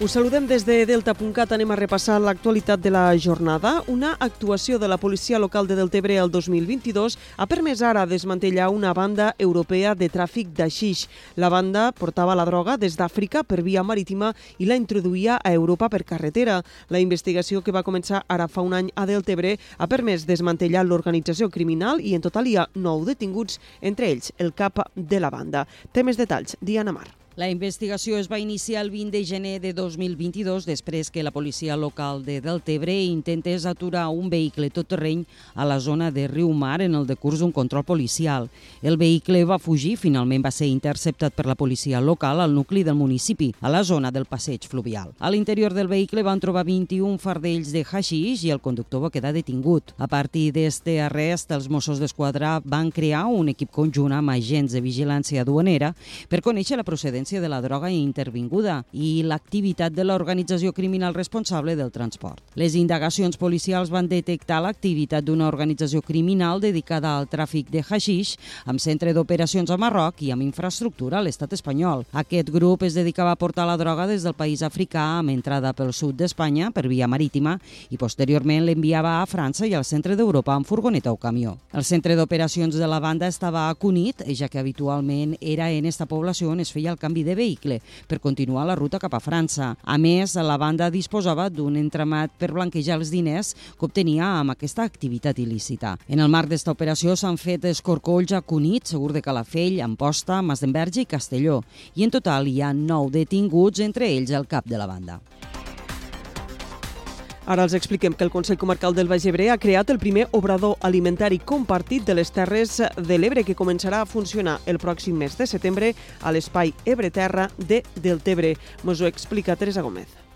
Us saludem des de Delta.cat. Anem a repassar l'actualitat de la jornada. Una actuació de la policia local de Deltebre el 2022 ha permès ara desmantellar una banda europea de tràfic d'aixix. La banda portava la droga des d'Àfrica per via marítima i la introduïa a Europa per carretera. La investigació que va començar ara fa un any a Deltebre ha permès desmantellar l'organització criminal i en total hi ha nou detinguts, entre ells el cap de la banda. Té més detalls, Diana Mar. La investigació es va iniciar el 20 de gener de 2022 després que la policia local de Deltebre intentés aturar un vehicle tot terreny a la zona de Riu Mar en el decurs d'un control policial. El vehicle va fugir, finalment va ser interceptat per la policia local al nucli del municipi, a la zona del passeig fluvial. A l'interior del vehicle van trobar 21 fardells de haixix i el conductor va quedar detingut. A partir d'este arrest, els Mossos d'Esquadra van crear un equip conjunt amb agents de vigilància duanera per conèixer la procedència procedència de la droga intervinguda i l'activitat de l'organització criminal responsable del transport. Les indagacions policials van detectar l'activitat d'una organització criminal dedicada al tràfic de haixix amb centre d'operacions a Marroc i amb infraestructura a l'estat espanyol. Aquest grup es dedicava a portar la droga des del país africà amb entrada pel sud d'Espanya per via marítima i posteriorment l'enviava a França i al centre d'Europa amb furgoneta o camió. El centre d'operacions de la banda estava a Cunit, ja que habitualment era en esta població on es feia el canvi canvi de vehicle per continuar la ruta cap a França. A més, la banda disposava d'un entramat per blanquejar els diners que obtenia amb aquesta activitat il·lícita. En el marc d'esta operació s'han fet escorcolls a Cunit, Segur de Calafell, Amposta, Masdenverge i Castelló. I en total hi ha nou detinguts, entre ells el cap de la banda. Ara els expliquem que el Consell Comarcal del Baix Ebre ha creat el primer obrador alimentari compartit de les Terres de l'Ebre que començarà a funcionar el pròxim mes de setembre a l'espai Ebre Terra de Deltebre. Mos ho explica Teresa Gómez.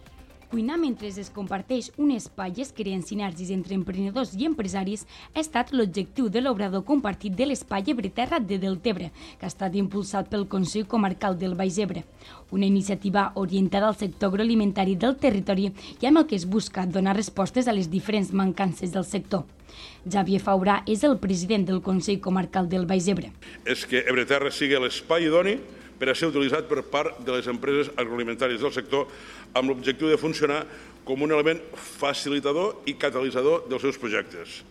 Cuinar mentre es comparteix un espai i es creen sinergis entre emprenedors i empresaris ha estat l'objectiu de l'obrador compartit de l'espai Ebreterra de Deltebre, que ha estat impulsat pel Consell Comarcal del Baix Ebre. Una iniciativa orientada al sector agroalimentari del territori i amb el que es busca donar respostes a les diferents mancances del sector. Javier Faurà és el president del Consell Comarcal del Baix Ebre. És que Ebreterra sigui l'espai idoni per a ser utilitzat per part de les empreses agroalimentàries del sector amb l'objectiu de funcionar com un element facilitador i catalitzador dels seus projectes.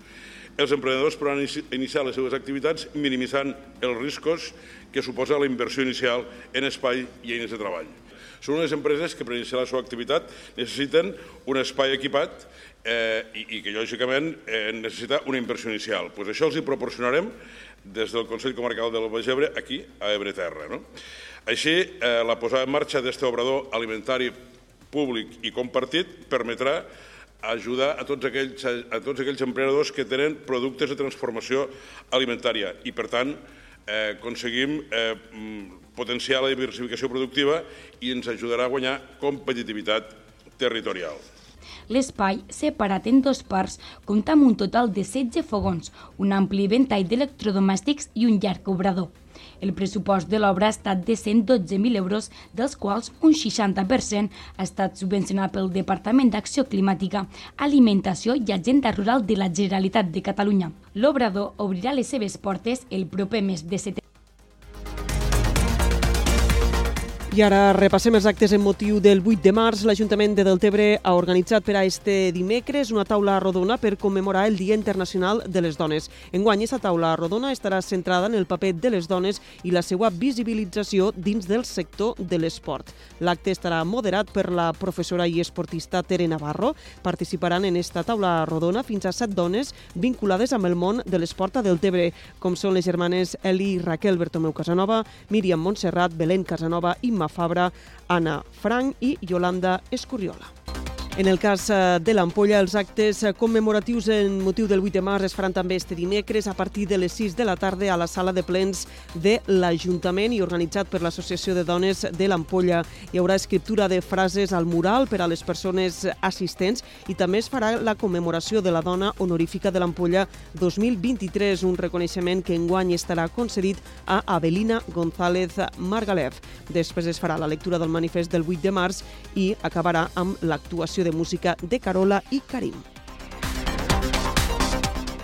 Els emprenedors podran iniciar les seves activitats minimitzant els riscos que suposa la inversió inicial en espai i eines de treball. Són unes empreses que per iniciar la seva activitat necessiten un espai equipat eh, i, i que lògicament eh, necessita una inversió inicial. Pues això els hi proporcionarem des del Consell Comarcal del Baix Ebre aquí a Ebreterra. No? Així, eh, la posada en marxa d'aquest obrador alimentari públic i compartit permetrà ajudar a tots, aquells, a tots aquells emprenedors que tenen productes de transformació alimentària i, per tant, eh, aconseguim eh, potenciar la diversificació productiva i ens ajudarà a guanyar competitivitat territorial. L'espai, separat en dos parts, compta amb un total de 16 fogons, un ampli ventall d'electrodomèstics i un llarg obrador. El pressupost de l'obra ha estat de 112.000 euros, dels quals un 60% ha estat subvencionat pel Departament d'Acció Climàtica, Alimentació i Agenda Rural de la Generalitat de Catalunya. L'obrador obrirà les seves portes el proper mes de setembre. I ara repassem els actes en motiu del 8 de març. L'Ajuntament de Deltebre ha organitzat per a este dimecres una taula rodona per commemorar el Dia Internacional de les Dones. Enguany, aquesta taula rodona estarà centrada en el paper de les dones i la seva visibilització dins del sector de l'esport. L'acte estarà moderat per la professora i esportista Tere Navarro. Participaran en esta taula rodona fins a set dones vinculades amb el món de l'esport a Deltebre, com són les germanes Eli i Raquel Bertomeu Casanova, Míriam Montserrat, Belén Casanova i Gemma Fabra, Anna Frank i Yolanda Escurriola. En el cas eh, de l'Ampolla, els actes commemoratius en motiu del 8 de març es faran també este dimecres a partir de les 6 de la tarda a la sala de plens de l'Ajuntament i organitzat per l'Associació de Dones de l'Ampolla. Hi haurà escriptura de frases al mural per a les persones assistents i també es farà la commemoració de la dona honorífica de l'Ampolla 2023, un reconeixement que enguany estarà concedit a Avelina González Margalef. Després es farà la lectura del manifest del 8 de març i acabarà amb l'actuació de música de Carola i Karim.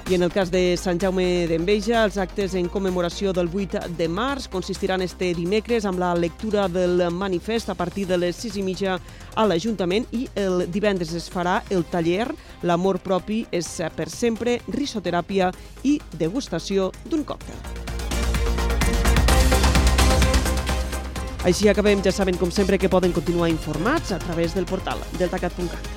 I en el cas de Sant Jaume d'Enveja, els actes en commemoració del 8 de març consistiran este dimecres amb la lectura del manifest a partir de les 6 i mitja a l'Ajuntament i el divendres es farà el taller L'amor propi és per sempre, risoteràpia i degustació d'un còctel. Així acabem, ja saben com sempre que poden continuar informats a través del portal deltacat.cat.